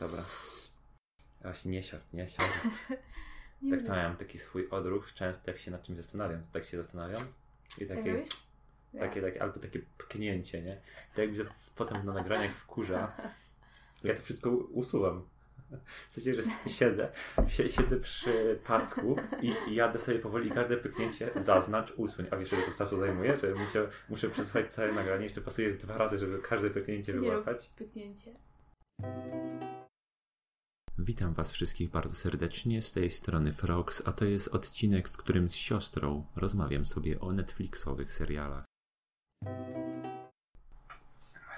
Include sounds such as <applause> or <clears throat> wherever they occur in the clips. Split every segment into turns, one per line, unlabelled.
Dobra. Ja właśnie nie siadł, nie siadł. <laughs>
Nie
tak
wiem.
samo ja mam taki swój odruch, często jak się nad czymś zastanawiam, to tak się zastanawiam i
Tak
takie, takie, takie albo takie pknięcie, nie? To jakby to potem na nagraniach wkurza. Ja to wszystko usuwam. W sensie, że siedzę, sie- siedzę przy pasku i, i ja dostaję powoli każde pyknięcie, zaznacz, usuń. A wiesz, ile to czasu zajmuje? Że muszę, muszę przesłuchać całe nagranie, jeszcze pasuje dwa razy, żeby każde pyknięcie
Nie
wyłapać.
Pyknięcie.
Witam Was wszystkich bardzo serdecznie z tej strony Frogs, a to jest odcinek, w którym z siostrą rozmawiam sobie o Netflixowych serialach.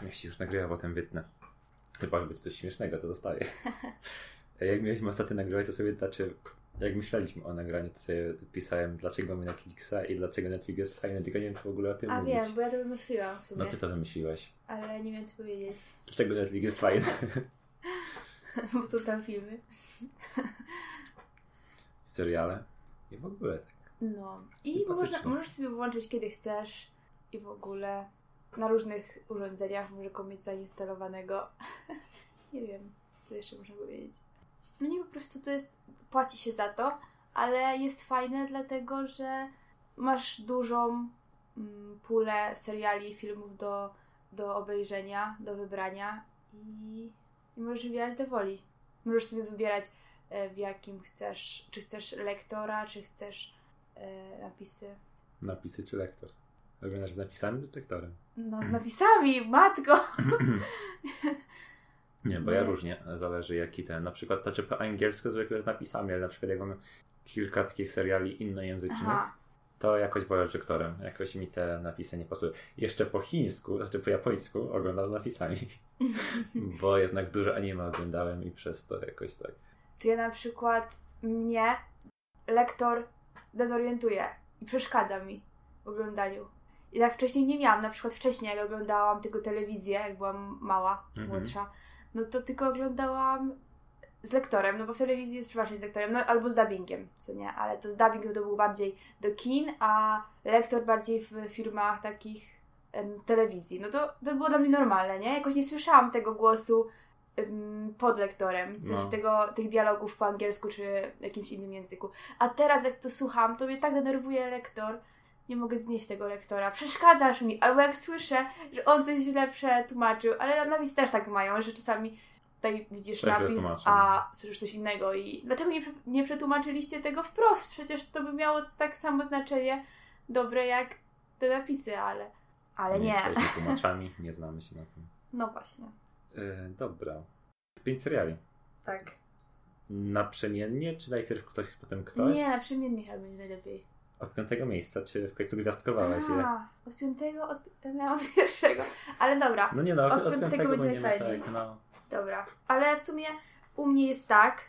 Niech się już nagrywa, potem wytnę. Chyba, że będzie coś śmiesznego, to zostaje. <laughs> Jak mieliśmy ostatnio nagrywać, to sobie znaczy, jak myśleliśmy o nagraniu, to sobie pisałem, dlaczego mamy Netflixa i dlaczego Netflix jest fajny, tylko nie wiem, czy w ogóle o tym
A
mówić.
wiem, bo ja to wymyśliłam w sumie.
No ty to wymyśliłeś.
Ale nie wiem co powiedzieć.
Dlaczego Netflix jest fajny? <laughs> <laughs>
bo są tam filmy.
Seriale i w ogóle tak.
No. I można, możesz sobie włączyć kiedy chcesz i w ogóle na różnych urządzeniach może go mieć zainstalowanego. <laughs> nie wiem, co jeszcze można powiedzieć. No nie, po prostu to jest, płaci się za to, ale jest fajne dlatego, że masz dużą mm, pulę seriali i filmów do, do obejrzenia, do wybrania i, i możesz wybierać do woli. Możesz sobie wybierać e, w jakim chcesz, czy chcesz lektora, czy chcesz e, napisy.
Napisy czy lektor? Oglądasz z napisami czy z lektorem?
No, z napisami, matko! <clears throat>
Nie, bo ja
Nie.
różnie, zależy jaki ten. Na przykład, znaczy po angielsku zwykle z napisami, ale na przykład jak mam kilka takich seriali innojęzycznych,
Aha,
to jakoś wolę z lektorem. Jakoś mi te napisy nie pasują. Jeszcze po chińsku, znaczy po japońsku oglądam z napisami, <laughs> bo jednak dużo anime oglądałem i przez to jakoś tak.
to ja na przykład mnie lektor dezorientuje i przeszkadza mi w oglądaniu. I tak wcześniej nie miałam, na przykład wcześniej jak oglądałam tylko telewizję, jak byłam mała,
Mhm.
młodsza, no to tylko oglądałam z lektorem, no bo w telewizji jest przeważnie z lektorem, no albo z dubbingiem, co nie, ale to z dubbingiem to był bardziej do kin, a lektor bardziej w firmach takich em, telewizji. No to, to było dla mnie normalne, nie? Jakoś nie słyszałam tego głosu em, pod lektorem, w sensie
No.
tego, tych dialogów po angielsku czy jakimś innym języku. A teraz jak to słucham, to mnie tak denerwuje lektor, nie mogę znieść tego lektora, przeszkadzasz mi, albo jak słyszę, że on coś źle przetłumaczył, ale na też tak mają, że czasami tutaj widzisz napis, a słyszysz coś innego i dlaczego nie, nie przetłumaczyliście tego wprost? Przecież to by miało tak samo znaczenie dobre jak te napisy, ale, ale nie.
jesteśmy <laughs> tłumaczami, nie znamy się na tym.
No właśnie,
E, dobra. Pięć seriali.
tak.
Naprzemiennie, czy najpierw ktoś, potem ktoś?
Nie, naprzemiennie chyba będzie najlepiej.
Od piątego miejsca, czy w końcu gwiazdkowałeś je?
Od piątego, od, miałam od <laughs> pierwszego, ale dobra.
No nie no, od,
Od piątego
piątego
będzie najfajniej.
tak, no.
Dobra, ale w sumie u mnie jest tak,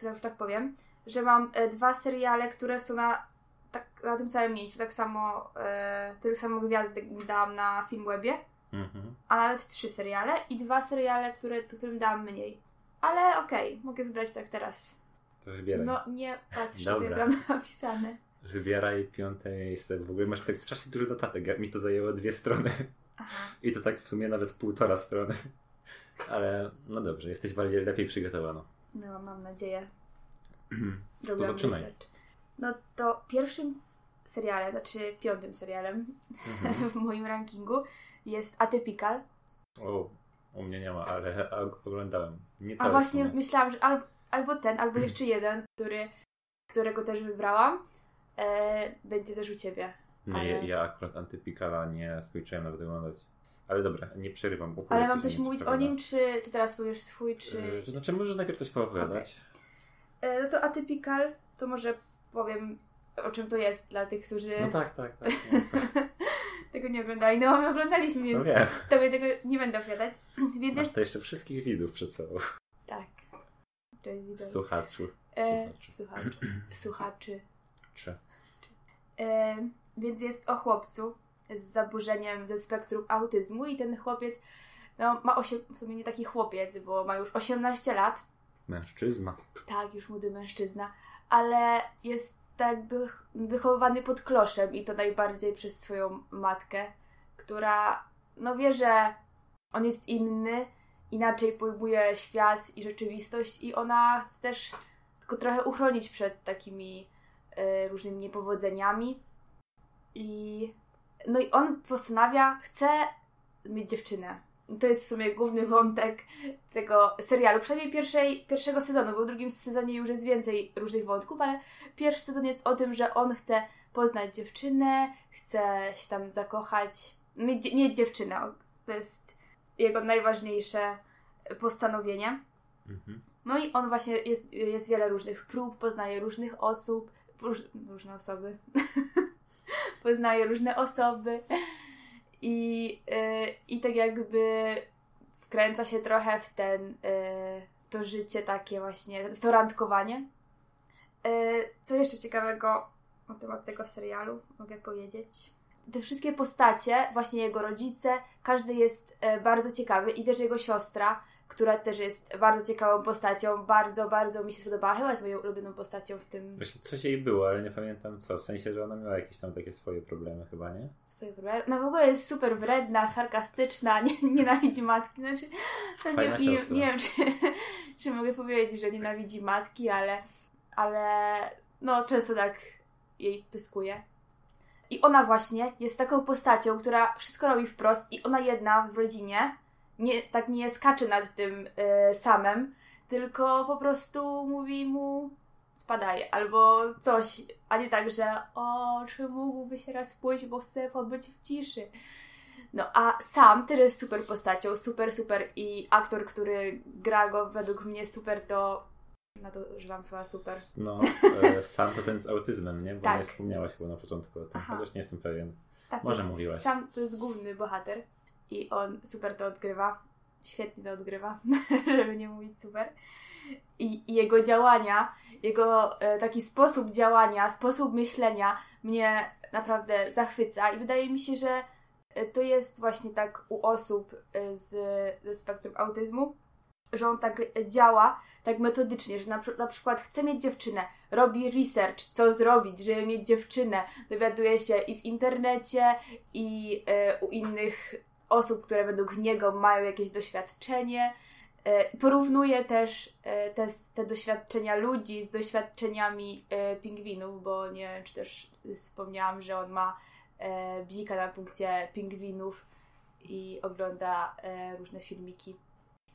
to już tak powiem, że mam e, dwa seriale, które są na, tak, na tym samym miejscu, tak samo, e, tyle samo gwiazdek dałam na Filmwebie,
Mhm.
a nawet trzy seriale i dwa seriale, które, którym dałam mniej. Ale okej, mogę wybrać tak teraz.
To wybieraj.
No nie patrz,
Dobra.
jest tam <laughs> napisane.
Wybieraj piąte miejsce. W ogóle masz tak strasznie dużo notatek. Mi to zajęło dwie strony.
Aha.
I to tak w sumie nawet półtora strony. Ale no dobrze, jesteś bardziej lepiej przygotowana.
No, mam nadzieję. <clears throat>
To zaczynaj.
research. No to pierwszym serialem, znaczy piątym serialem
Mhm. <laughs>
w moim rankingu jest Atypical.
O, u mnie nie ma, ale oglądałem. Nie
A właśnie myślałam, że albo, albo ten, albo jeszcze <clears throat> jeden, który, którego też wybrałam, e, będzie też u ciebie.
Nie,
ale-
ja, ja akurat Antypikala nie skończyłem nawet oglądać. Ale dobra, nie przerywam.
Ale mam coś mówić o nim, czy ty teraz powiesz swój, czy...
Yy, znaczy, możesz najpierw coś poopowiadać.
E, no to Atypical, to może powiem o czym to jest dla tych, którzy
No tak, tak, tak. <laughs>
tego nie oglądali. No my oglądaliśmy,
No
więc
wiem.
tobie tego nie będę opowiadać. <laughs> Więc
Masz
jest...
to jeszcze wszystkich widzów przed sobą.
Tak. Cześć, widzę.
Słuchaczu.
E,
Słuchaczy.
słuchaczy. Słuchaczy.
Czy?
E, więc jest o chłopcu z zaburzeniem ze spektrum autyzmu i ten chłopiec no, ma osiem, w sumie nie taki chłopiec, bo ma już 18 lat.
Mężczyzna.
Tak, już młody mężczyzna, ale jest tak jakby ch- wychowywany pod kloszem i to najbardziej przez swoją matkę, która no wie, że on jest inny inaczej pojmuje świat i rzeczywistość i ona chce też tylko trochę uchronić przed takimi y, różnymi niepowodzeniami. I no i on postanawia, chce mieć dziewczynę. To jest w sumie główny wątek tego serialu. Przynajmniej pierwszej, pierwszego sezonu, bo w drugim sezonie już jest więcej różnych wątków, ale pierwszy sezon jest o tym, że on chce poznać dziewczynę, chce się tam zakochać, mieć, mieć dziewczynę. To jest jego najważniejsze postanowienie. Mhm. No i on właśnie, jest, jest wiele różnych prób, poznaje różnych osób, róż, różne osoby, <laughs> poznaje różne osoby i, yy, i tak jakby wkręca się trochę w ten, yy, to życie takie właśnie, w to randkowanie. Yy, co jeszcze ciekawego na temat tego serialu mogę powiedzieć? Te wszystkie postacie, właśnie jego rodzice, każdy jest bardzo ciekawy i też jego siostra która też jest bardzo ciekawą postacią. Bardzo, bardzo mi się spodobała. Chyba jest moją ulubioną postacią w tym.
Właśnie coś jej było, ale nie pamiętam co. W sensie, że ona miała jakieś tam takie swoje problemy chyba, nie?
Swoje problemy? No w ogóle jest super wredna, sarkastyczna, <laughs> nie, nienawidzi matki. Znaczy,
no nie, nie,
nie, nie wiem, <laughs> czy, czy mogę powiedzieć, że nienawidzi matki, ale, ale no często tak jej pyskuje. I ona właśnie jest taką postacią, która wszystko robi wprost i ona jedna w rodzinie nie, tak nie skacze nad tym y, samym, tylko po prostu mówi mu spadaj, albo coś, a nie tak, że o, czy mógłbyś teraz pójść, bo chcę pobyć w ciszy. No, a sam też jest super postacią, super, super i aktor, który gra go według mnie super, to na to używam słowa super.
No, e, sam to ten z autyzmem, nie? Bo tak. nie wspomniałaś chyba na początku o tym, Aha. chociaż nie jestem pewien. Tak, Może mówiłaś.
Sam to jest główny bohater i on super to odgrywa. Świetnie to odgrywa, <laughs> żeby nie mówić super. I, i jego działania, jego e, taki sposób działania, sposób myślenia mnie naprawdę zachwyca i wydaje mi się, że e, to jest właśnie tak u osób e, z, ze spektrum autyzmu, że on tak działa, tak metodycznie, że na, na przykład chce mieć dziewczynę, robi research, co zrobić, żeby mieć dziewczynę, dowiaduje się i w internecie, i y, u innych osób, które według niego mają jakieś doświadczenie. E, porównuje też e, te, te doświadczenia ludzi z doświadczeniami e, pingwinów, bo nie wiem, czy też wspomniałam, że on ma bzika na punkcie pingwinów i ogląda różne filmiki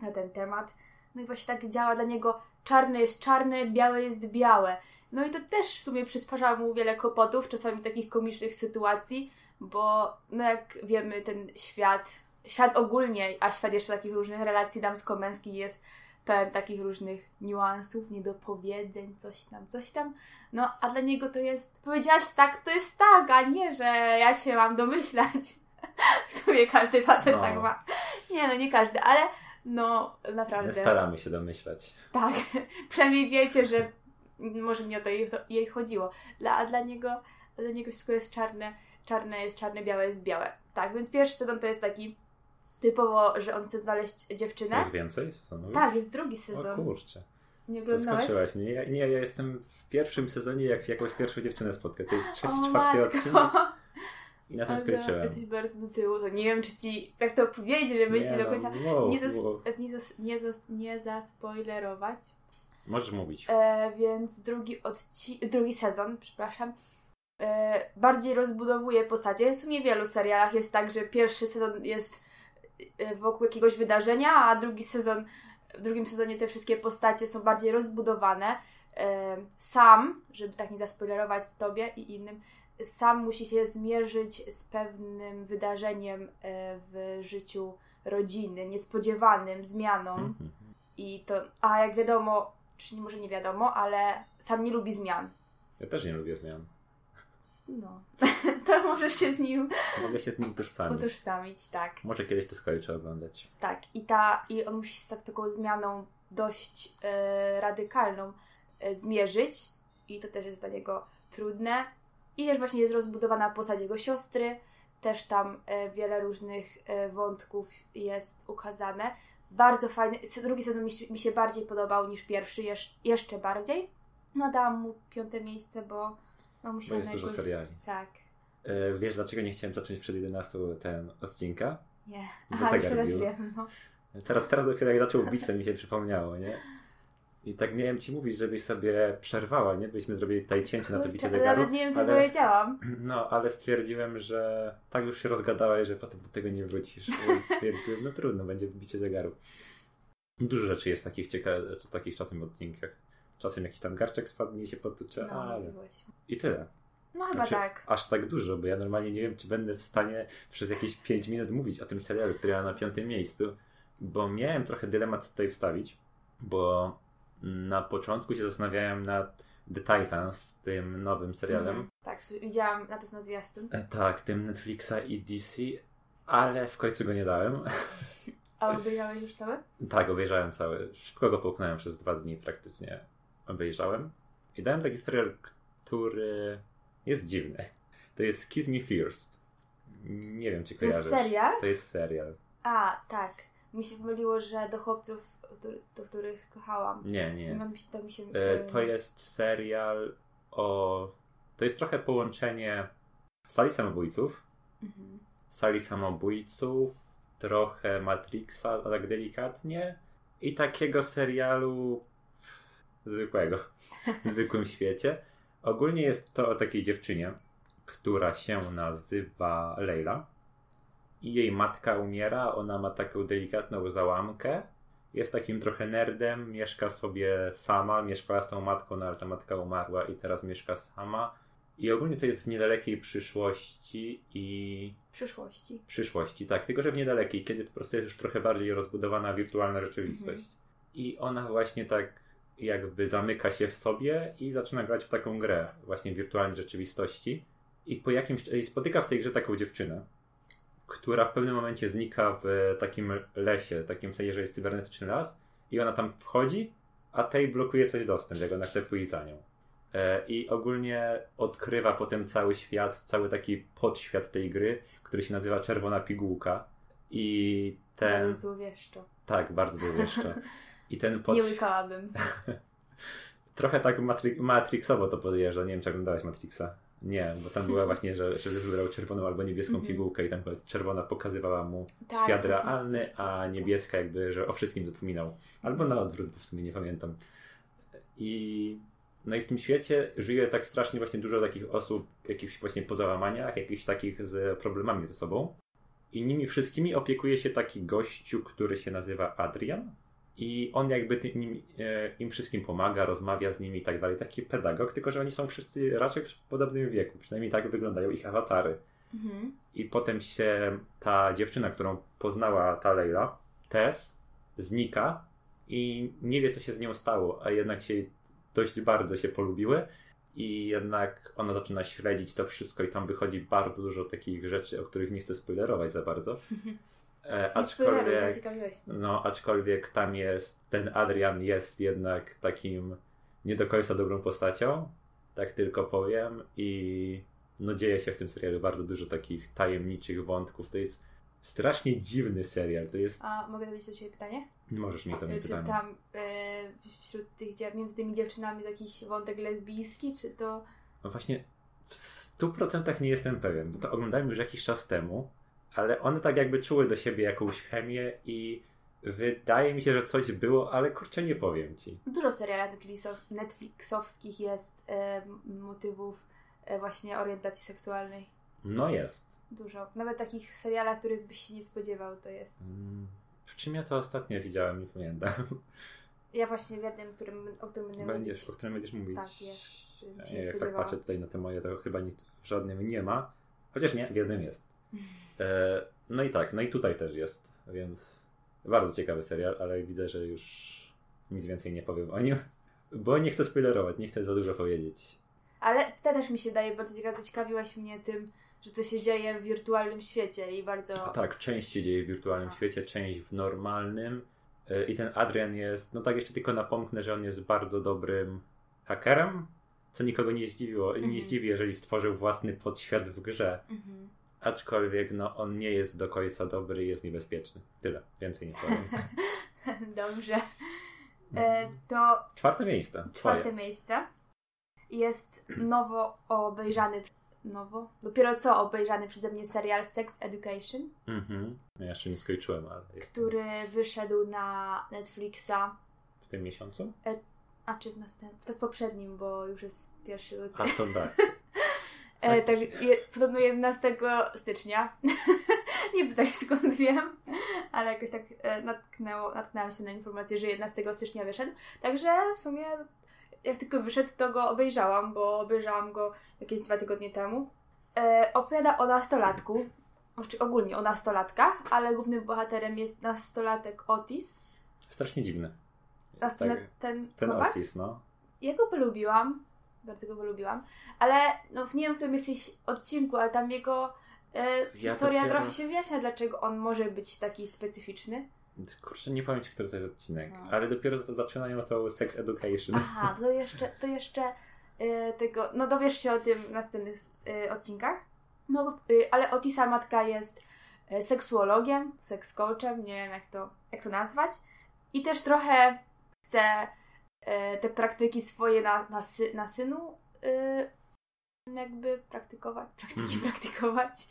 na ten temat. No i właśnie tak działa dla niego czarne jest czarne, białe jest białe. No i to też w sumie przysparza mu wiele kłopotów, czasami takich komicznych sytuacji, bo no jak wiemy, ten świat, świat ogólnie, a świat jeszcze takich różnych relacji damsko-męskich jest pełen takich różnych niuansów, niedopowiedzeń, coś tam, coś tam. No, a dla niego to jest, powiedziałaś tak, to jest tak, a nie, że ja się mam domyślać. <laughs> w sumie każdy facet no. tak ma. Nie, no nie każdy, ale no naprawdę. Nie
staramy się domyślać.
Tak, <laughs> przynajmniej wiecie, że może nie o to jej, to jej chodziło. Dla, a dla niego, dla niego wszystko jest czarne czarne jest czarne, białe jest białe. Tak, więc pierwszy sezon to jest taki typowo, że on chce znaleźć dziewczynę.
Jest więcej sezonów?
Tak, jest drugi sezon.
O kurczę.
Nie oglądałeś?
Zaskoczyłaś mnie. Ja, nie, ja jestem w pierwszym sezonie, jak jakąś pierwszą dziewczynę spotkać. To jest trzeci, o, czwarty matko. odcinek. I na tym Ale skończyłem.
Jesteś bardzo do tyłu, to nie wiem, czy ci, jak to powiedzieć, żeby ci do no, końca wow, nie, zas, wow. nie, zas, nie, zas, nie zaspoilerować.
Możesz mówić.
E, więc drugi, odci drugi sezon, przepraszam, E, bardziej rozbudowuje postacie. W sumie w wielu serialach jest tak, że pierwszy sezon jest e, wokół jakiegoś wydarzenia, a drugi sezon, w drugim sezonie te wszystkie postacie są bardziej rozbudowane. E, sam, żeby tak nie zaspoilerować Tobie i innym, sam musi się zmierzyć z pewnym wydarzeniem w życiu rodziny, niespodziewanym, zmianą. Mhm. I to, a jak wiadomo, czy może nie wiadomo, ale sam nie lubi zmian.
Ja też nie lubię zmian.
No, <laughs> to możesz się z nim...
Mogę się z nim utożsamić.
Utożsamić, tak.
Może kiedyś to skończę oglądać.
Tak, i, ta, i on musi się z tak, taką zmianą dość e, radykalną e, zmierzyć i to też jest dla niego trudne. I też właśnie jest rozbudowana postać jego siostry, też tam e, wiele różnych e, wątków jest ukazane. Bardzo fajny, drugi sezon mi, mi się bardziej podobał niż pierwszy, jeszcze bardziej. No dałam mu piąte miejsce, bo
no, bo jest dużo seriali.
Tak.
E, wiesz, dlaczego nie chciałem zacząć przed 11 ten odcinka?
Nie. Aha, już raz wiem, no.
Teraz, teraz dopiero jak zaczął bić, to mi się przypomniało, nie? I tak miałem ci mówić, żebyś sobie przerwała, nie? Byśmy zrobili tutaj cięcie na to bicie
Kurczę,
zegaru.
Nawet nie wiem, co
ale,
powiedziałam.
No, ale stwierdziłem, że tak już się rozgadałaś, że potem do tego nie wrócisz. <laughs> Stwierdziłem, no trudno, będzie bicie zegaru. Dużo rzeczy jest takich ciekawych, takich czasem w odcinkach. Czasem jakiś tam garczek spadnie i się potucze,
No,
ale...
mówiłaś.
I tyle.
no chyba
Znaczy,
tak.
Aż tak dużo, bo ja normalnie nie wiem, czy będę w stanie przez jakieś 5 minut mówić o tym serialu, który ja na piątym miejscu, bo miałem trochę dylemat tutaj wstawić, bo na początku się zastanawiałem nad The Titans, tym nowym serialem.
Mhm. Tak, widziałam na pewno zwiastun.
E, Tak, tym Netflixa i DC, ale w końcu go nie dałem. <laughs>
A obejrzałeś już całe?
tak, obejrzałem cały. Szybko go połknąłem przez dwa dni praktycznie. Obejrzałem. I dałem taki serial, który jest dziwny. To jest Kiss Me First. Nie wiem, czy
To jest
kojarzysz.
serial?
To jest serial.
A, tak. Mi się pomyliło, że do chłopców, do których kochałam.
Nie, nie.
To mi się...
E, To jest serial o... To jest trochę połączenie sali samobójców,
Mhm.
sali samobójców, trochę Matrixa, tak delikatnie i takiego serialu zwykłego, w zwykłym świecie. Ogólnie jest to o takiej dziewczynie, która się nazywa Leila i jej matka umiera, ona ma taką delikatną załamkę, jest takim trochę nerdem, mieszka sobie sama, mieszkała z tą matką, no ale ta matka umarła i teraz mieszka sama. I ogólnie to jest w niedalekiej przyszłości i
przyszłości.
przyszłości, tak, tylko że w niedalekiej, kiedy po prostu jest już trochę bardziej rozbudowana wirtualna rzeczywistość. I ona właśnie tak jakby zamyka się w sobie i zaczyna grać w taką grę właśnie wirtualnej rzeczywistości. I po jakimś i spotyka w tej grze taką dziewczynę, która w pewnym momencie znika w takim lesie, takim sensie, że jest cybernetyczny las i ona tam wchodzi, a tej blokuje coś dostęp, jak ona chce pójść za nią. E, I ogólnie odkrywa potem cały świat, cały taki podświat tej gry, który się nazywa Czerwona Pigułka. I ten.
Bardzo złowieszczo.
Tak, bardzo złowieszczo. <laughs> I ten
Nie
podświat.
łykałabym. <laughs>
Trochę tak Matri- Matrixowo to podjeżdża. Nie wiem, czy oglądałeś Matrixa. Nie, bo tam była właśnie, że, że wybrał czerwoną albo niebieską
Mhm.
pigułkę i tam czerwona pokazywała mu
Tak,
świat realny, a niebieska jakby, że o wszystkim zapominał. Albo na odwrót, bo w sumie nie pamiętam. I no i w tym świecie żyje tak strasznie właśnie dużo takich osób, jakichś właśnie po załamaniach, jakichś takich z problemami ze sobą. I nimi wszystkimi opiekuje się taki gościu, który się nazywa Adrian. I on jakby ty, nim, e, im wszystkim pomaga, rozmawia z nimi i tak dalej. Taki pedagog, tylko że oni są wszyscy raczej w podobnym wieku. Przynajmniej tak wyglądają ich awatary.
Mhm.
I potem się ta dziewczyna, którą poznała ta Leila, Tess, znika i nie wie, co się z nią stało, a jednak się dość bardzo się polubiły. I jednak ona zaczyna śledzić to wszystko i tam wychodzi bardzo dużo takich rzeczy, o których nie chcę spoilerować za bardzo. <laughs> E, aczkolwiek, no, aczkolwiek tam jest, ten Adrian jest jednak takim nie do końca dobrą postacią, tak tylko powiem. I no dzieje się w tym serialu bardzo dużo takich tajemniczych wątków. To jest strasznie dziwny serial. To jest...
A mogę zadać do Ciebie pytanie?
Nie możesz mi to nie
czy
pytanie.
tam e, wśród tych, między tymi dziewczynami jest jakiś wątek lesbijski, czy to...
No właśnie w 100% nie jestem pewien, bo to oglądałem już jakiś czas temu, ale one tak jakby czuły do siebie jakąś chemię i wydaje mi się, że coś było, ale kurczę nie powiem ci.
Dużo seriali Netflixow- Netflixowskich jest e, m- motywów e, właśnie orientacji seksualnej.
No jest.
Dużo. Nawet takich serialach, których byś się nie spodziewał, to jest.
Mm, W czym ja to ostatnio widziałem, nie pamiętam.
Ja właśnie w jednym, którym, o którym będę
Będziesz,
mówić.
o którym będziesz mówić.
Tak, jest. Nie
Jak tak patrzę tutaj na te moje, to chyba nic w żadnym nie ma. Chociaż nie, w jednym jest. E, no i tak, no i tutaj też jest, więc bardzo ciekawy serial, ale widzę, że już nic więcej nie powiem o nim, bo nie chcę spoilerować, nie chcę za dużo powiedzieć.
Ale te też mi się daje bardzo ciekawe. Zaciekawiłaś mnie tym, że to się dzieje w wirtualnym świecie i bardzo...
A tak, część się dzieje w wirtualnym
A.
świecie, część w normalnym. E, I ten Adrian jest, no tak jeszcze tylko napomknę, że on jest bardzo dobrym hakerem, co nikogo nie zdziwiło, nie
Mhm.
zdziwi, jeżeli stworzył własny podświat w grze.
Mhm.
Aczkolwiek no, on nie jest do końca dobry i jest niebezpieczny. Tyle, więcej nie powiem. <laughs>
Dobrze. E, to
Czwarte miejsce.
czwarte
Twoje.
miejsce jest nowo obejrzany nowo. Dopiero co obejrzany przeze mnie serial Sex Education,
Mhm. Ja jeszcze nie skończyłem, ale jest
który wyszedł na Netflixa,
w tym miesiącu.
a czy w następnym, w poprzednim, bo już jest pierwszy luty.
A to tak. <laughs>
E, tak,
faktycznie.
je, podobno 11 stycznia. <laughs> nie pytaj skąd wiem, ale jakoś tak e, natknęło, natknęłam się na informację, że 11 stycznia wyszedł. Także w sumie jak tylko wyszedł, to go obejrzałam, bo obejrzałam go jakieś dwa tygodnie temu. E, opowiada o nastolatku, znaczy ogólnie o nastolatkach, ale głównym bohaterem jest nastolatek Otis.
Strasznie dziwny.
Nast-
Tak,
ten
ten
chłopak?
Otis, no.
Ja go polubiłam, bardzo go polubiłam, ale no nie wiem w którym jesteś odcinku, ale tam jego e,
Ja
historia
dopiero-
trochę się wyjaśnia, dlaczego on może być taki specyficzny.
Kurczę, nie powiem Ci, który to jest odcinek,
No.
ale dopiero to zaczynają to Sex Education.
Aha, to jeszcze, to jeszcze e, tego, no dowiesz się o tym w następnych e, odcinkach. No, e, ale Otisa matka jest e, seksuologiem, seks coachem, nie wiem jak to, jak to nazwać. I też trochę chce te praktyki swoje na, na, sy, na synu e, jakby praktykować, praktyki
Mhm.
praktykować.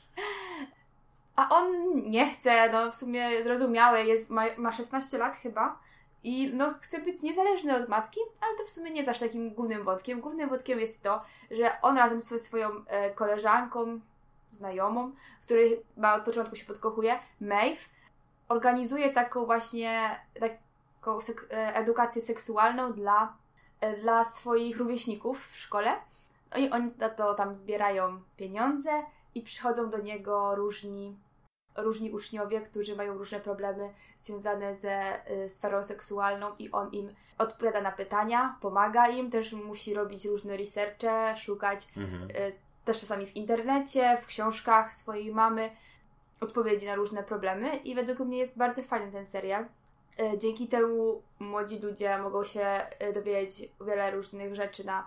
A on nie chce, no w sumie zrozumiałe, jest, ma, ma 16 lat chyba i no chce być niezależny od matki, ale to w sumie nie jest aż takim głównym wątkiem. Głównym wątkiem jest to, że on razem ze swoją e, koleżanką, znajomą, w której ma od początku się podkochuje, Maeve, organizuje taką właśnie taką sek- e, edukację seksualną dla, e, dla swoich rówieśników w szkole. No i oni na to tam zbierają pieniądze i przychodzą do niego różni, różni uczniowie, którzy mają różne problemy związane ze y, sferą seksualną i on im odpowiada na pytania, pomaga im, też musi robić różne researche, szukać
Mhm.
też czasami w internecie, w książkach swojej mamy odpowiedzi na różne problemy i według mnie jest bardzo fajny ten serial. Y, Dzięki temu młodzi ludzie mogą się y, dowiedzieć wiele różnych rzeczy na,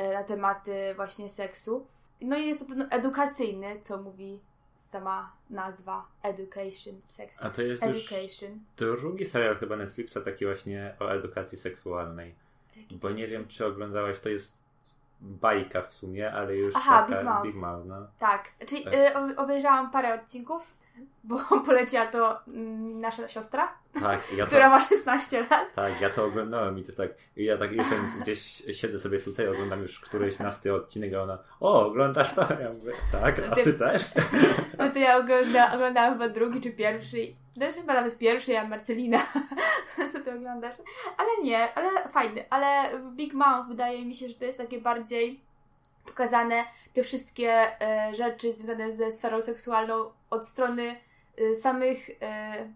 y, na tematy właśnie seksu. No i jest pewno edukacyjny, co mówi sama nazwa Education, Sex
A to jest już
Education.
drugi serial chyba Netflixa taki właśnie o edukacji seksualnej.
Jaki
Bo nie wiem, czy oglądałaś, to jest bajka w sumie, ale już
Aha,
taka
Big Mouth.
Big Mouth, no.
Tak, czyli
Tak.
y, obejrzałam parę odcinków, bo <laughs> poleciła to mm, nasza siostra,
Tak, ja to,
która ma 16 lat.
tak, ja to oglądałem i to tak, ja tak jestem gdzieś, siedzę sobie tutaj, oglądam już któryś nasty odcinek, a ona, o, oglądasz to? Ja mówię, tak, a ty też? <laughs>
No to ja ogląda, oglądałam chyba drugi czy pierwszy. No chyba nawet pierwszy, ja Marcelina. <laughs> Co ty oglądasz? Ale nie, ale fajny. Ale w Big Mouth wydaje mi się, że to jest takie bardziej pokazane te wszystkie e, rzeczy związane ze sferą seksualną od strony e, samych e,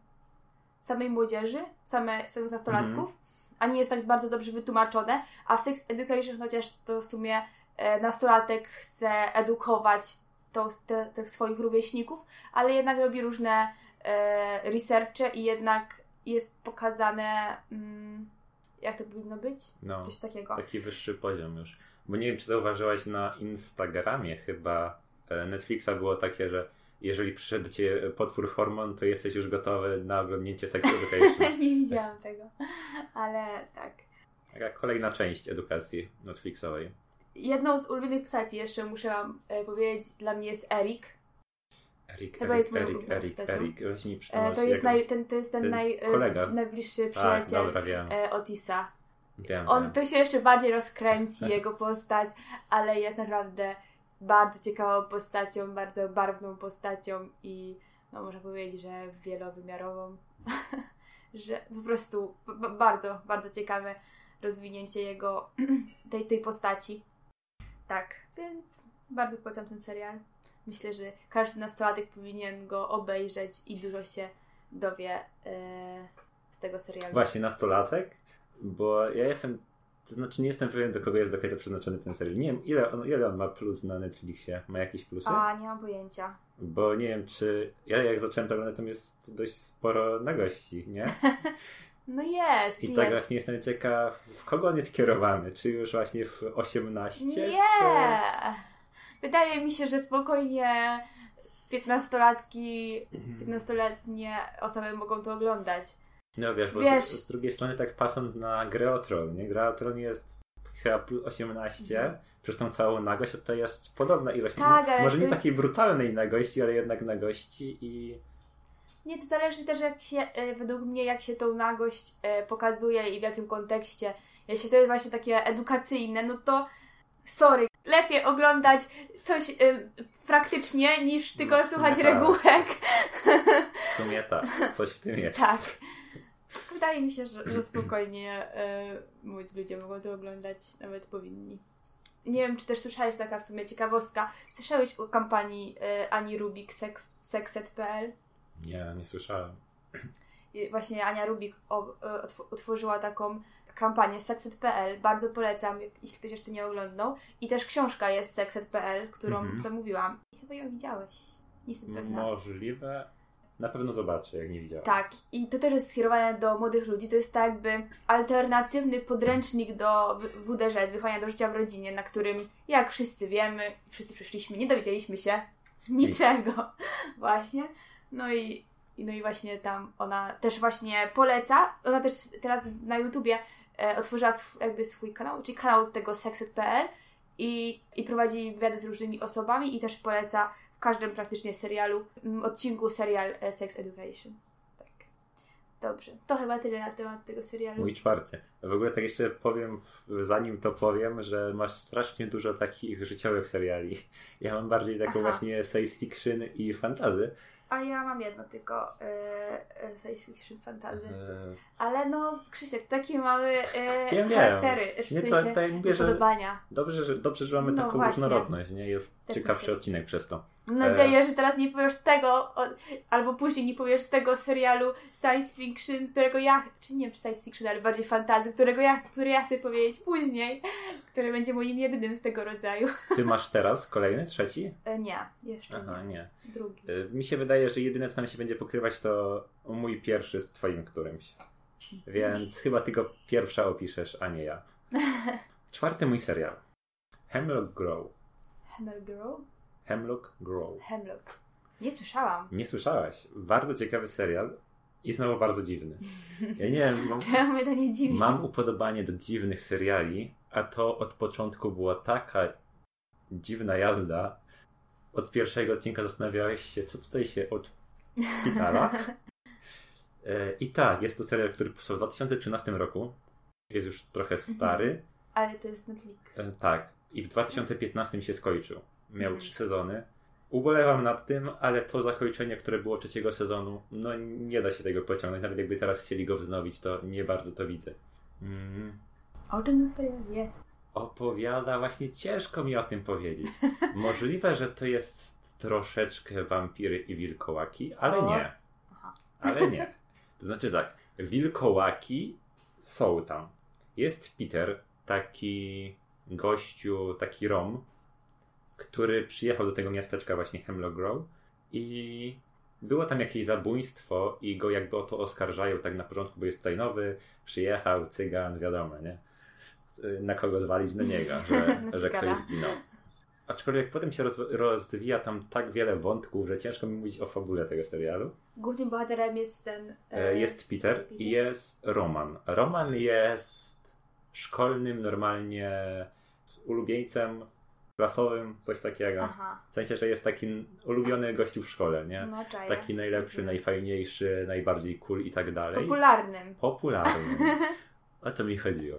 samej młodzieży, same, samych nastolatków, a nie jest tak bardzo dobrze wytłumaczone, a w Sex Education chociaż to w sumie nastolatek chce edukować tą, te, tych swoich rówieśników, ale jednak robi różne e, researche i jednak jest pokazane mm, jak to powinno być?
No,
Coś takiego.
taki wyższy poziom już. Bo nie wiem, czy zauważyłaś na Instagramie chyba e, Netflixa było takie, że jeżeli przyszedł ciebie potwór hormon, to jesteś już gotowy na oglądnięcie Sex <laughs> Education.
nie widziałam tego, ale tak.
Taka kolejna część edukacji Netflixowej.
Jedną z ulubionych postaci jeszcze muszę Wam e, powiedzieć, dla mnie jest Erik.
Erik,
Chyba
Erik,
jest
Erik, Erik,
postacią.
Erik. Weź mi
E,
przypomnieć,
to, jest naj, ten, to jest ten,
ten
naj,
kolega.
najbliższy
Tak,
przyjaciel
dobra, wiem.
e, Otisa.
Wiem,
On
wiem.
to się jeszcze bardziej rozkręci, jego postać, ale jest naprawdę bardzo ciekawą postacią, bardzo barwną postacią i no można powiedzieć, że wielowymiarową. <laughs> że po prostu bardzo, bardzo ciekawe rozwinięcie jego, <clears throat> tej, tej postaci. Tak, więc bardzo polecam ten serial. Myślę, że każdy nastolatek powinien go obejrzeć i dużo się dowie e, z tego serialu.
Właśnie, nastolatek, bo ja jestem, to znaczy nie jestem pewien, do kogo jest do końca przeznaczony ten serial. Nie wiem, ile on, ile on ma plus na Netflixie. Ma jakieś plusy?
A, nie mam pojęcia.
Bo nie wiem, czy... Ja jak zacząłem to oglądać, tam jest dość sporo na gości, nie? <laughs>
No jest,
I
jest.
tak właśnie jestem ciekaw, w kogo on jest kierowany? Czy już właśnie w 18?
Nie!
Czy...
Wydaje mi się, że spokojnie 15-latki, 15-letnie osoby mogą to oglądać.
No wiesz, bo
Wiesz-
Z, z drugiej strony tak patrząc na grę o Tron, nie? Gra o Tron jest chyba plus 18 mhm. przez tą całą nagość, to jest podobna ilość.
Tak, ale
Może nie
jest...
takiej brutalnej nagości, ale jednak nagości i...
Nie, to zależy też jak się, e, według mnie, jak się tą nagość e, pokazuje i w jakim kontekście. Jeśli to jest właśnie takie edukacyjne, no to sorry, lepiej oglądać coś y, praktycznie niż tylko no, słuchać tak. regułek.
W sumie tak, coś w tym <laughs> jest.
Tak. Wydaje mi się, że, że spokojnie y, młodzi ludzie mogą to oglądać, nawet powinni. Nie wiem, czy też słyszałeś taka w sumie ciekawostka. Słyszałeś o kampanii y, Ani Rubik sexet.pl?
Nie, nie słyszałem.
I właśnie Ania Rubik o, y, otworzyła taką kampanię sexet.pl. Bardzo polecam, jeśli ktoś jeszcze nie oglądał. I też książka jest sexet.pl, którą mhm. zamówiłam. I chyba ją widziałeś. Nie jestem pewna.
Możliwe. Na pewno zobaczę, jak nie widziałam.
Tak, i to też jest skierowane do młodych ludzi. To jest tak jakby alternatywny podręcznik do WDŻ, wychowania do życia w rodzinie, na którym, jak wszyscy wiemy, wszyscy przyszliśmy, nie dowiedzieliśmy się <laughs> niczego. Nic. Właśnie. No i, no i właśnie tam ona też właśnie poleca. Ona też teraz na YouTubie e, otworzyła sw jakby swój kanał, czyli kanał tego sexet.pl i, i prowadzi wywiady z różnymi osobami i też poleca w każdym praktycznie serialu, odcinku serial e, Sex Education. Tak. Dobrze. To chyba tyle na temat tego serialu.
Mój czwarty. W ogóle tak jeszcze powiem, zanim to powiem, że masz strasznie dużo takich życiowych seriali. Ja mam bardziej taką Aha. właśnie science fiction i fantazy.
A ja mam jedno tylko yy, science fiction fantazy. Yy. Ale no, Krzysiek, takie mamy yy, charaktery. W nie, to, to mówię, że
dobrze, że dobrze, że mamy no taką właśnie. różnorodność, nie? Jest Też ciekawszy odcinek przez to.
Mam nadzieję, że teraz nie powiesz tego, albo później nie powiesz tego serialu science fiction, którego ja, czy nie wiem, czy science fiction, ale bardziej fantazy, którego ja, który ja chcę powiedzieć później, który będzie moim jedynym z tego rodzaju.
Ty masz teraz kolejny, trzeci?
E, nie, jeszcze
Aha, nie. nie.
Drugi.
E, mi się wydaje, że jedyne, co nam się będzie pokrywać, to mój pierwszy z twoim którymś. Więc chyba tylko pierwsza opiszesz, a nie ja. <laughs> Czwarty mój serial. Hemlock Grove.
Hemlock Grove?
Hemlock Grove.
Hemlock. Nie słyszałam.
Nie słyszałaś. Bardzo ciekawy serial i znowu bardzo dziwny. Ja nie wiem. Mam, <laughs>
Czemu to nie dziwi?
Mam upodobanie do dziwnych seriali, a to od początku była taka dziwna jazda. Od pierwszego odcinka zastanawiałeś się, co tutaj się. <laughs> E, I tak, jest to serial, który powstał w 2013 roku. Jest już trochę mhm. stary.
Ale to jest Netflix.
E, tak. I w 2015 się skończył. Miał trzy sezony. Ubolewam nad tym, ale to zakończenie, które było trzeciego sezonu, no nie da się tego pociągnąć. Nawet jakby teraz chcieli go wznowić, to nie bardzo to widzę.
Mm. O czym ten serial jest?
Opowiada, właśnie ciężko mi o tym powiedzieć. <laughs> Możliwe, że to jest troszeczkę wampiry i wilkołaki, ale o. nie. Aha. Ale nie. To znaczy tak, wilkołaki są tam. Jest Peter, taki gościu, taki rom, który przyjechał do tego miasteczka właśnie Hemlock Grove i było tam jakieś zabójstwo i go jakby o to oskarżają tak na początku, bo jest tutaj nowy, przyjechał, cygan, wiadomo, nie? Na kogo zwalić? Na niego, że, <laughs> że ktoś zginął. Aczkolwiek potem się rozwija tam tak wiele wątków, że ciężko mi mówić o fabule tego serialu.
Głównym bohaterem jest ten.
E... Jest Peter, Peter i jest Roman. Roman jest szkolnym, normalnie ulubieńcem klasowym, coś takiego. Aha. W sensie, że jest taki ulubiony gościu w szkole, nie?
No,
taki najlepszy, mhm. najfajniejszy, najbardziej cool i tak dalej.
Popularnym.
Popularnym. <laughs> o to mi chodziło.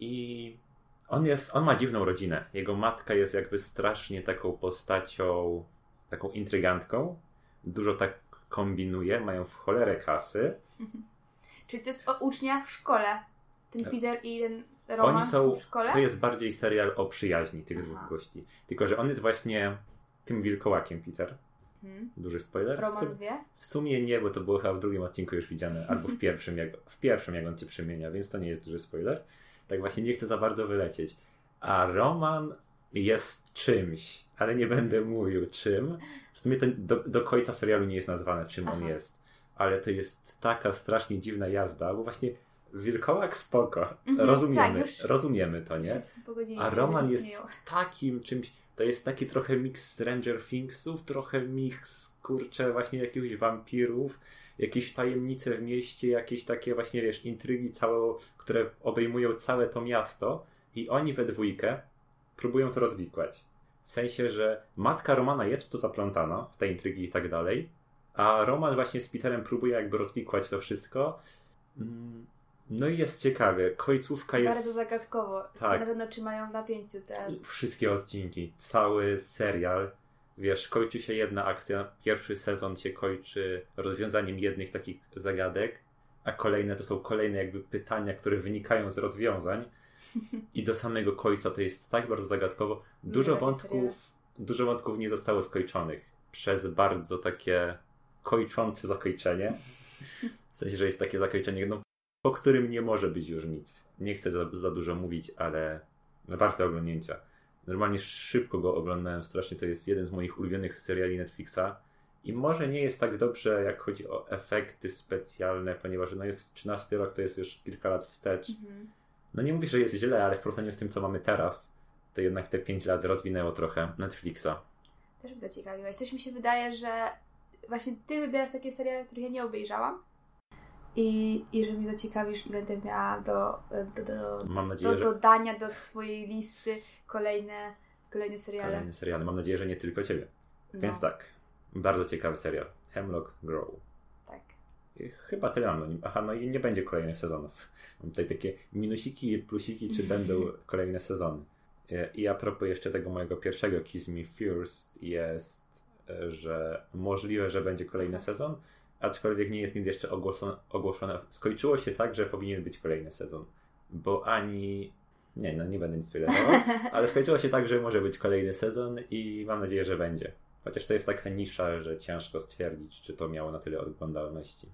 I on jest, on ma dziwną rodzinę. Jego matka jest jakby strasznie taką postacią, taką intrygantką. Dużo tak kombinuje, mają w cholerę kasy. <laughs>
Czyli to jest o uczniach w szkole. Ten Peter i ten Oni są, w szkole?
To jest bardziej serial o przyjaźni tych Aha. dwóch gości. Tylko, że on jest właśnie tym wilkołakiem, Peter. Hmm. Duży spoiler.
Roman w, wie?
W sumie nie, bo to było chyba w drugim odcinku już widziane, <laughs> albo w pierwszym, jak, w pierwszym, jak on cię przemienia, więc to nie jest duży spoiler tak właśnie nie chcę za bardzo wylecieć. A Roman jest czymś, ale nie będę mówił czym. W sumie to do, do końca serialu nie jest nazwane, czym Aha. on jest. Ale to jest taka strasznie dziwna jazda, bo właśnie wilkołak spoko. Mhm, rozumiemy, tak, rozumiemy to, nie? A Roman jest takim czymś, to jest taki trochę mix Stranger Thingsów, trochę mix, kurczę, właśnie jakichś wampirów, jakieś tajemnice w mieście, jakieś takie właśnie, wiesz, intrygi całe, które obejmują całe to miasto I oni we dwójkę próbują to rozwikłać. W sensie, że matka Romana jest w to zaplątana, w te intrygi i tak dalej, a Roman właśnie z Peterem próbuje jakby rozwikłać to wszystko. Mm, no i jest ciekawie. Końcówka jest...
Bardzo zagadkowo.
Tak.
Na pewno trzymają w napięciu te...
Wszystkie odcinki, cały serial. Wiesz, kończy się jedna akcja, pierwszy sezon się kończy rozwiązaniem jednych takich zagadek, a kolejne to są kolejne jakby pytania, które wynikają z rozwiązań. I do samego końca to jest tak bardzo zagadkowo. Dużo wątków, dużo wątków nie zostało skończonych przez bardzo takie kończące zakończenie. W sensie, że jest takie zakończenie, no, po którym nie może być już nic. Nie chcę za, za dużo mówić, ale warte oglądnięcia. Normalnie szybko go oglądałem strasznie. To jest jeden z moich ulubionych seriali Netflixa. I może nie jest tak dobrze, jak chodzi o efekty specjalne, ponieważ no jest 13 rok, to jest już kilka lat wstecz.
Mhm.
No nie mówię, że jest źle, ale w porównaniu z tym, co mamy teraz, to jednak te 5 lat rozwinęło trochę Netflixa.
Też mnie zaciekawiłeś. Coś mi się wydaje, że właśnie ty wybierasz takie seriale, których ja nie obejrzałam. I, i że mnie zaciekawisz i będę miała do, do, do,
nadzieję,
do
że
dodania do swojej listy kolejne, kolejne seriale.
kolejne seriale. Mam nadzieję, że nie tylko ciebie.
No,
Więc tak, bardzo ciekawy serial. Hemlock Grove.
tak.
I chyba tyle mam o nim. Aha, no i nie będzie kolejnych sezonów. <laughs> Mam tutaj takie minusiki i plusiki, czy będą <laughs> kolejne sezony. E, I a propos jeszcze tego mojego pierwszego Kiss Me First jest, e, że możliwe, że będzie kolejny sezon, aczkolwiek nie jest nic jeszcze ogłoszone. ogłoszone. Skończyło się tak, że powinien być kolejny sezon, bo ani... Nie, no nie będę nic spoilerował, <laughs> ale skończyło się tak, że może być kolejny sezon i mam nadzieję, że będzie. Chociaż to jest taka nisza, że ciężko stwierdzić, czy to miało na tyle oglądalności.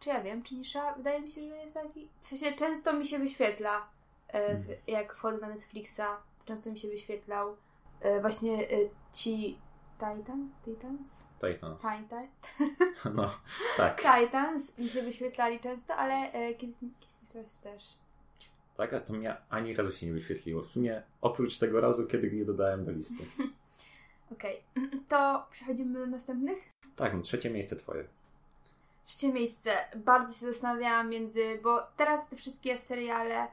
Czy ja wiem, czy nisza? Wydaje mi się, że jest taki... W sensie często mi się wyświetla, e, w, jak wchodzę na Netflixa, to często mi się wyświetlał e, właśnie e, ci Titan? Titans?
Titans.
Titan? <laughs>
No, tak.
Titans mi się wyświetlali często, ale e, Kiss też.
Tak, a to mnie ani razu się nie wyświetliło. W sumie oprócz tego razu, kiedy je dodałem do listy. <laughs>
Okej, to przechodzimy do następnych.
Tak, no trzecie miejsce twoje.
Trzecie miejsce. Bardzo się zastanawiałam między, bo teraz te wszystkie seriale,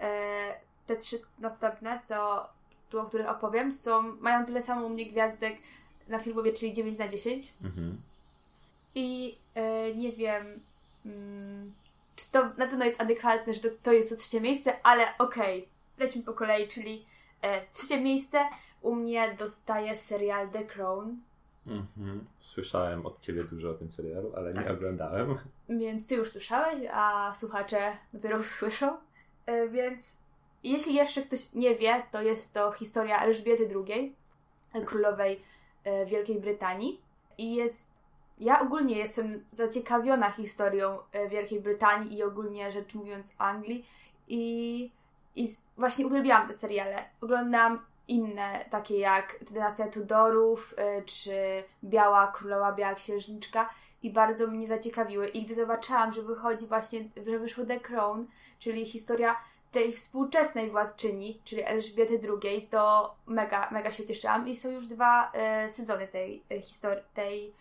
e, te trzy następne, co tu, o których opowiem, są, mają tyle samo u mnie gwiazdek na filmowie, czyli 9 na 10.
Mhm.
I e, nie wiem, mm, czy to na pewno jest adekwatne, że to, to jest to trzecie miejsce, ale okej, lećmy po kolei, czyli e, trzecie miejsce u mnie dostaje serial The Crown,
Mhm. Słyszałem od ciebie dużo o tym serialu, ale nie
Tak.
oglądałem.
więc ty już słyszałeś, a słuchacze dopiero usłyszą. E, więc jeśli jeszcze ktoś nie wie, to jest to historia Elżbiety II, królowej Wielkiej Brytanii. I jest. Ja ogólnie jestem zaciekawiona historią e, Wielkiej Brytanii i ogólnie rzecz mówiąc Anglii. I, i właśnie uwielbiałam te seriale. Oglądałam inne, takie jak Dynastia Tudorów, e, czy Biała Królowa, Biała Księżniczka i bardzo mnie zaciekawiły. I gdy zobaczyłam, że wychodzi właśnie, że wyszło The Crown, czyli historia tej współczesnej władczyni, czyli Elżbiety II, to mega, mega się cieszyłam i są już dwa e, sezony tej e, historii, tej,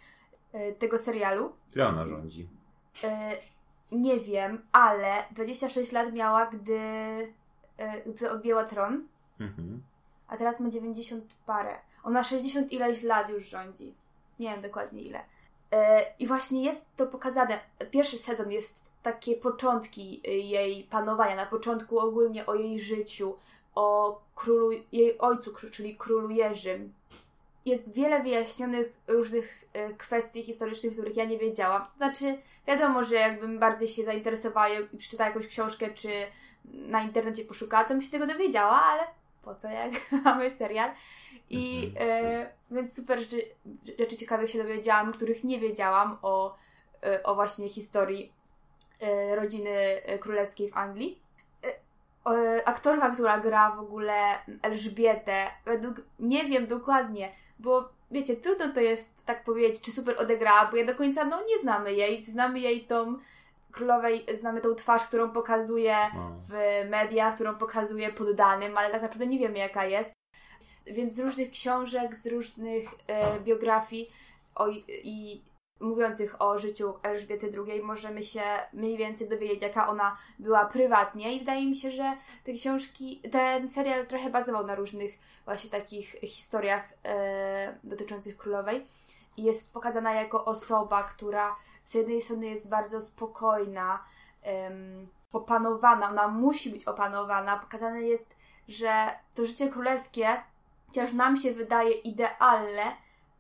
e, tego serialu.
Ile ona rządzi?
E, nie wiem, ale 26 lat miała, gdy, e, gdy objęła tron,
Mhm.
a teraz ma 90 parę. Ona 60 ileś lat już rządzi. Nie wiem dokładnie ile. E, I właśnie jest to pokazane. Pierwszy sezon jest takie początki y, jej panowania, na początku ogólnie o jej życiu, o królu, jej ojcu, czyli królu Jerzym. Jest wiele wyjaśnionych różnych e, kwestii historycznych, których ja nie wiedziałam. Znaczy, wiadomo, że jakbym bardziej się zainteresowała i przeczytała jakąś książkę, czy na internecie poszukała, to bym się tego dowiedziała, ale po co, jak <laughs> mamy serial. I e, więc super rzeczy, rzeczy ciekawych się dowiedziałam, których nie wiedziałam o, o właśnie historii rodziny e, królewskiej w Anglii. E, e, aktorka, która gra w ogóle Elżbietę, według, nie wiem dokładnie, bo wiecie, trudno to jest tak powiedzieć, czy super odegrała, bo ja do końca no nie znamy jej. Znamy jej tą królowej, znamy tą twarz, którą pokazuje
No.
w mediach, którą pokazuje poddanym, ale tak naprawdę nie wiemy jaka jest. Więc z różnych książek, z różnych e, biografii o, i mówiących o życiu Elżbiety II możemy się mniej więcej dowiedzieć, jaka ona była prywatnie. I wydaje mi się, że te książki, ten serial trochę bazował na różnych właśnie takich historiach e, dotyczących królowej. I jest pokazana jako osoba, która z jednej strony jest bardzo spokojna, opanowana, ona musi być opanowana. Pokazane jest, że to życie królewskie, chociaż nam się wydaje idealne,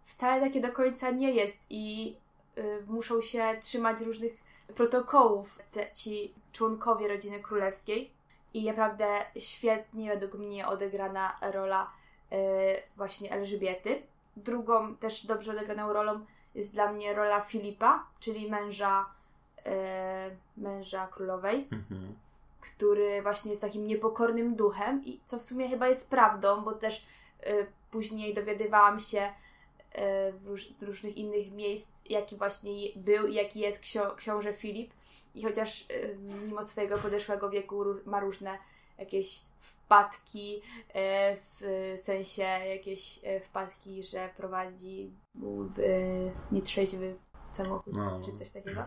wcale takie do końca nie jest. I muszą się trzymać różnych protokołów te, ci członkowie rodziny królewskiej. I naprawdę świetnie według mnie odegrana rola y, właśnie Elżbiety. Drugą też dobrze odegraną rolą jest dla mnie rola Filipa, czyli męża, e, męża królowej,
Mhm.
który właśnie jest takim niepokornym duchem i co w sumie chyba jest prawdą, bo też później dowiadywałam się w różnych innych miejsc, jaki właśnie był i jaki jest ksio, książę Filip i chociaż e, mimo swojego podeszłego wieku ma różne jakieś wpadki, e, w sensie jakieś e, wpadki, że prowadzi byłby nietrzeźwy samochód
No.
czy coś takiego.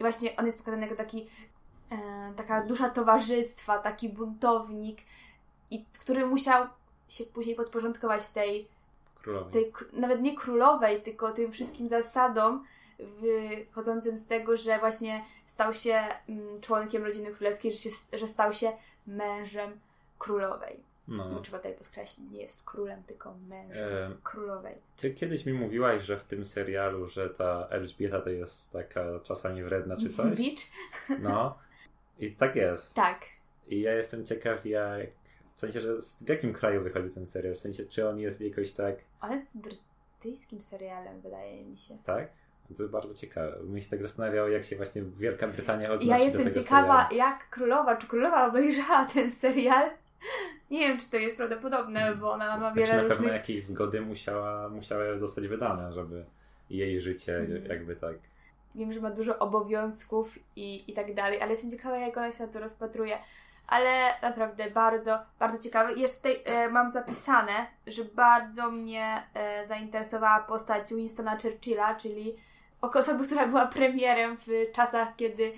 I właśnie on jest pokazany jako taki e, taka dusza towarzystwa, taki buntownik, i, który musiał się później podporządkować tej,
Królowej.
tej nawet nie królowej, tylko tym wszystkim zasadom wychodzącym z tego, że właśnie stał się mm, członkiem rodziny królewskiej, że, się, że stał się mężem królowej.
No.
Bo trzeba tutaj podkreślić, nie jest królem, tylko mężem
E,
królowej.
Ty kiedyś mi mówiłaś, że w tym serialu, że ta Elżbieta to jest taka czasami wredna czy coś.
Beach?
No. I tak jest.
Tak.
I ja jestem ciekaw jak... W sensie, że z- w jakim kraju wychodzi ten serial? W sensie, czy on jest jakoś tak...
On jest brytyjskim serialem, wydaje mi się.
Tak? To jest bardzo ciekawe. Mi się tak zastanawiało, jak się właśnie Wielka Brytania odnosi
Ja
do
jestem
tego
ciekawa,
serialu.
jak królowa, czy królowa obejrzała ten serial. <laughs> Nie wiem, czy to jest prawdopodobne, bo ona ma
Znaczy,
wiele
na pewno
różnych...
jakieś zgody musiała, musiały zostać wydane, żeby jej życie
Mhm.
jakby tak...
Wiem, że ma dużo obowiązków i, i tak dalej, ale jestem ciekawa, jak ona się na to rozpatruje. Ale naprawdę bardzo, bardzo ciekawe. I jeszcze tutaj e, mam zapisane, że bardzo mnie e, zainteresowała postać Winstona Churchilla, czyli osoby, która była premierem w czasach, kiedy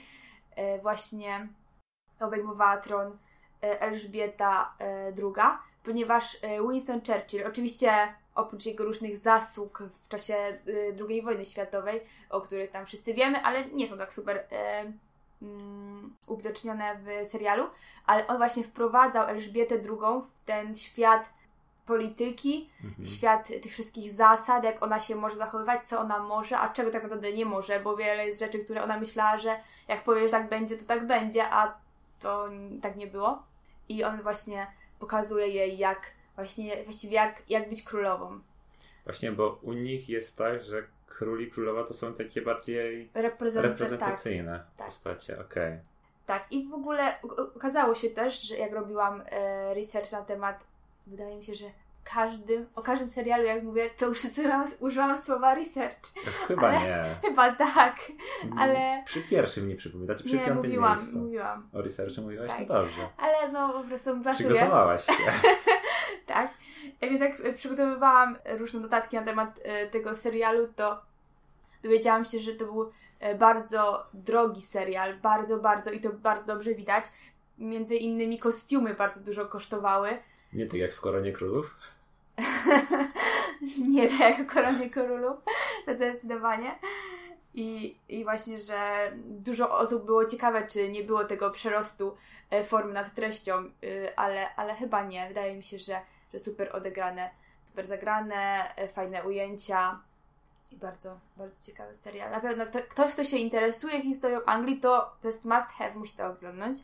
e, właśnie obejmowała tron e, Elżbieta e, II, ponieważ e, Winston Churchill, oczywiście oprócz jego różnych zasług w czasie e, II wojny światowej, o których tam wszyscy wiemy, ale nie są tak super e, mm, uwidocznione w serialu, ale on właśnie wprowadzał Elżbietę II w ten świat polityki,
Mhm.
świat tych wszystkich zasad, jak ona się może zachowywać, co ona może, a czego tak naprawdę nie może, bo wiele jest rzeczy, które ona myślała, że jak powie, że tak będzie, to tak będzie, a to tak nie było. I on właśnie pokazuje jej, jak właśnie, właściwie jak, jak być królową.
Właśnie, bo u nich jest tak, że król i królowa to są takie bardziej
Reprezent- Tak,
reprezentacyjne
tak.
postacie. Okej.
tak. I w ogóle okazało się też, że jak robiłam e, research na temat, wydaje mi się, że każdym, o każdym serialu, jak mówię, to użyłam, użyłam słowa research.
Chyba
Ale-
nie. <laughs>
Chyba tak. ale-
Przy pierwszym nie przypomina, czy przy
Nie,
piątym
mówiłam,
miejscu.
mówiłam.
O researchu mówiłaś?
Tak.
No dobrze.
Ale no po prostu.
Przygotowałaś się. <laughs>
Tak. Więc jak e, przygotowywałam różne notatki na temat e, tego serialu, to dowiedziałam się, że to był e, bardzo drogi serial, bardzo, bardzo i to bardzo dobrze widać. Między innymi kostiumy bardzo dużo kosztowały.
Nie <laughs> tak jak w Koronie Królów.
Nie tak jak Korony Królów, zdecydowanie. I, I właśnie, że dużo osób było ciekawe, czy nie było tego przerostu e, formy nad treścią, ale, ale chyba nie. Wydaje mi się, że, że super odegrane, super zagrane, e, fajne ujęcia i bardzo, bardzo ciekawy serial. Na pewno kto, ktoś, kto się interesuje historią Anglii, to, to jest must have, musi to oglądnąć.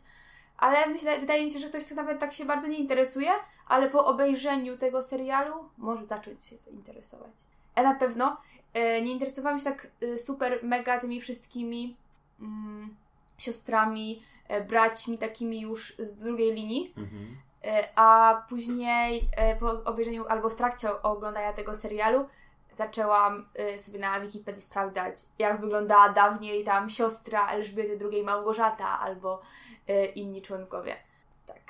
Ale myślę, wydaje mi się, że ktoś, kto nawet tak się bardzo nie interesuje, ale po obejrzeniu tego serialu może zacząć się zainteresować. Ja na pewno e, nie interesowałam się tak e, super mega tymi wszystkimi mm, siostrami, e, braćmi takimi już z drugiej linii,
Mhm.
E, a później e, po obejrzeniu albo w trakcie oglądania tego serialu zaczęłam e, sobie na Wikipedii sprawdzać, jak wyglądała dawniej tam siostra Elżbiety II Małgorzata albo inni członkowie. Tak.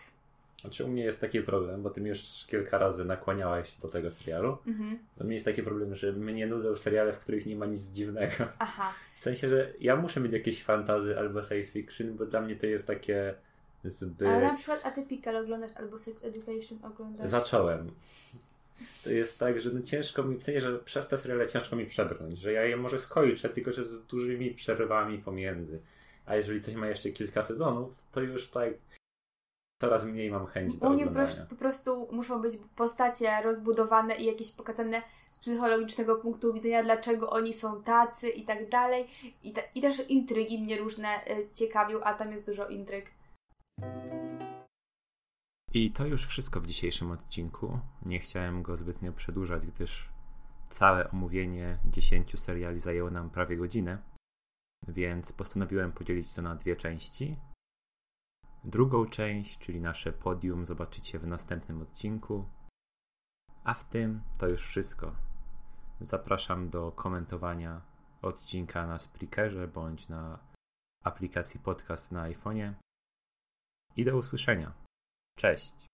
Znaczy u mnie jest taki problem, bo ty już kilka razy nakłaniałaś się do tego serialu.
Mhm.
U mnie jest taki problem, że mnie nudzą seriale, w których nie ma nic dziwnego.
Aha.
W sensie, że ja muszę mieć jakieś fantazy albo science fiction, bo dla mnie to jest takie zbyt...
Ale na przykład Atypical oglądasz albo Sex Education oglądasz.
Zacząłem. To jest tak, że no ciężko mi, w sensie, że przez te seriale ciężko mi przebrnąć, że ja je może skończę, tylko że z dużymi przerwami pomiędzy. A jeżeli coś ma jeszcze kilka sezonów, to już tak coraz mniej mam chęci do
U mnie po
oglądania.
prostu, po prostu muszą być postacie rozbudowane i jakieś pokazane z psychologicznego punktu widzenia, dlaczego oni są tacy i tak dalej. I, te, i też intrygi mnie różne y, ciekawią, a tam jest dużo intryg.
I to już wszystko w dzisiejszym odcinku. Nie chciałem go zbytnio przedłużać, gdyż całe omówienie 10 seriali zajęło nam prawie godzinę, więc postanowiłem podzielić to na dwie części. Drugą część, czyli nasze podium, zobaczycie w następnym odcinku. A w tym to już wszystko. Zapraszam do komentowania odcinka na Spreakerze bądź na aplikacji podcast na iPhone'ie. I do usłyszenia. Cześć.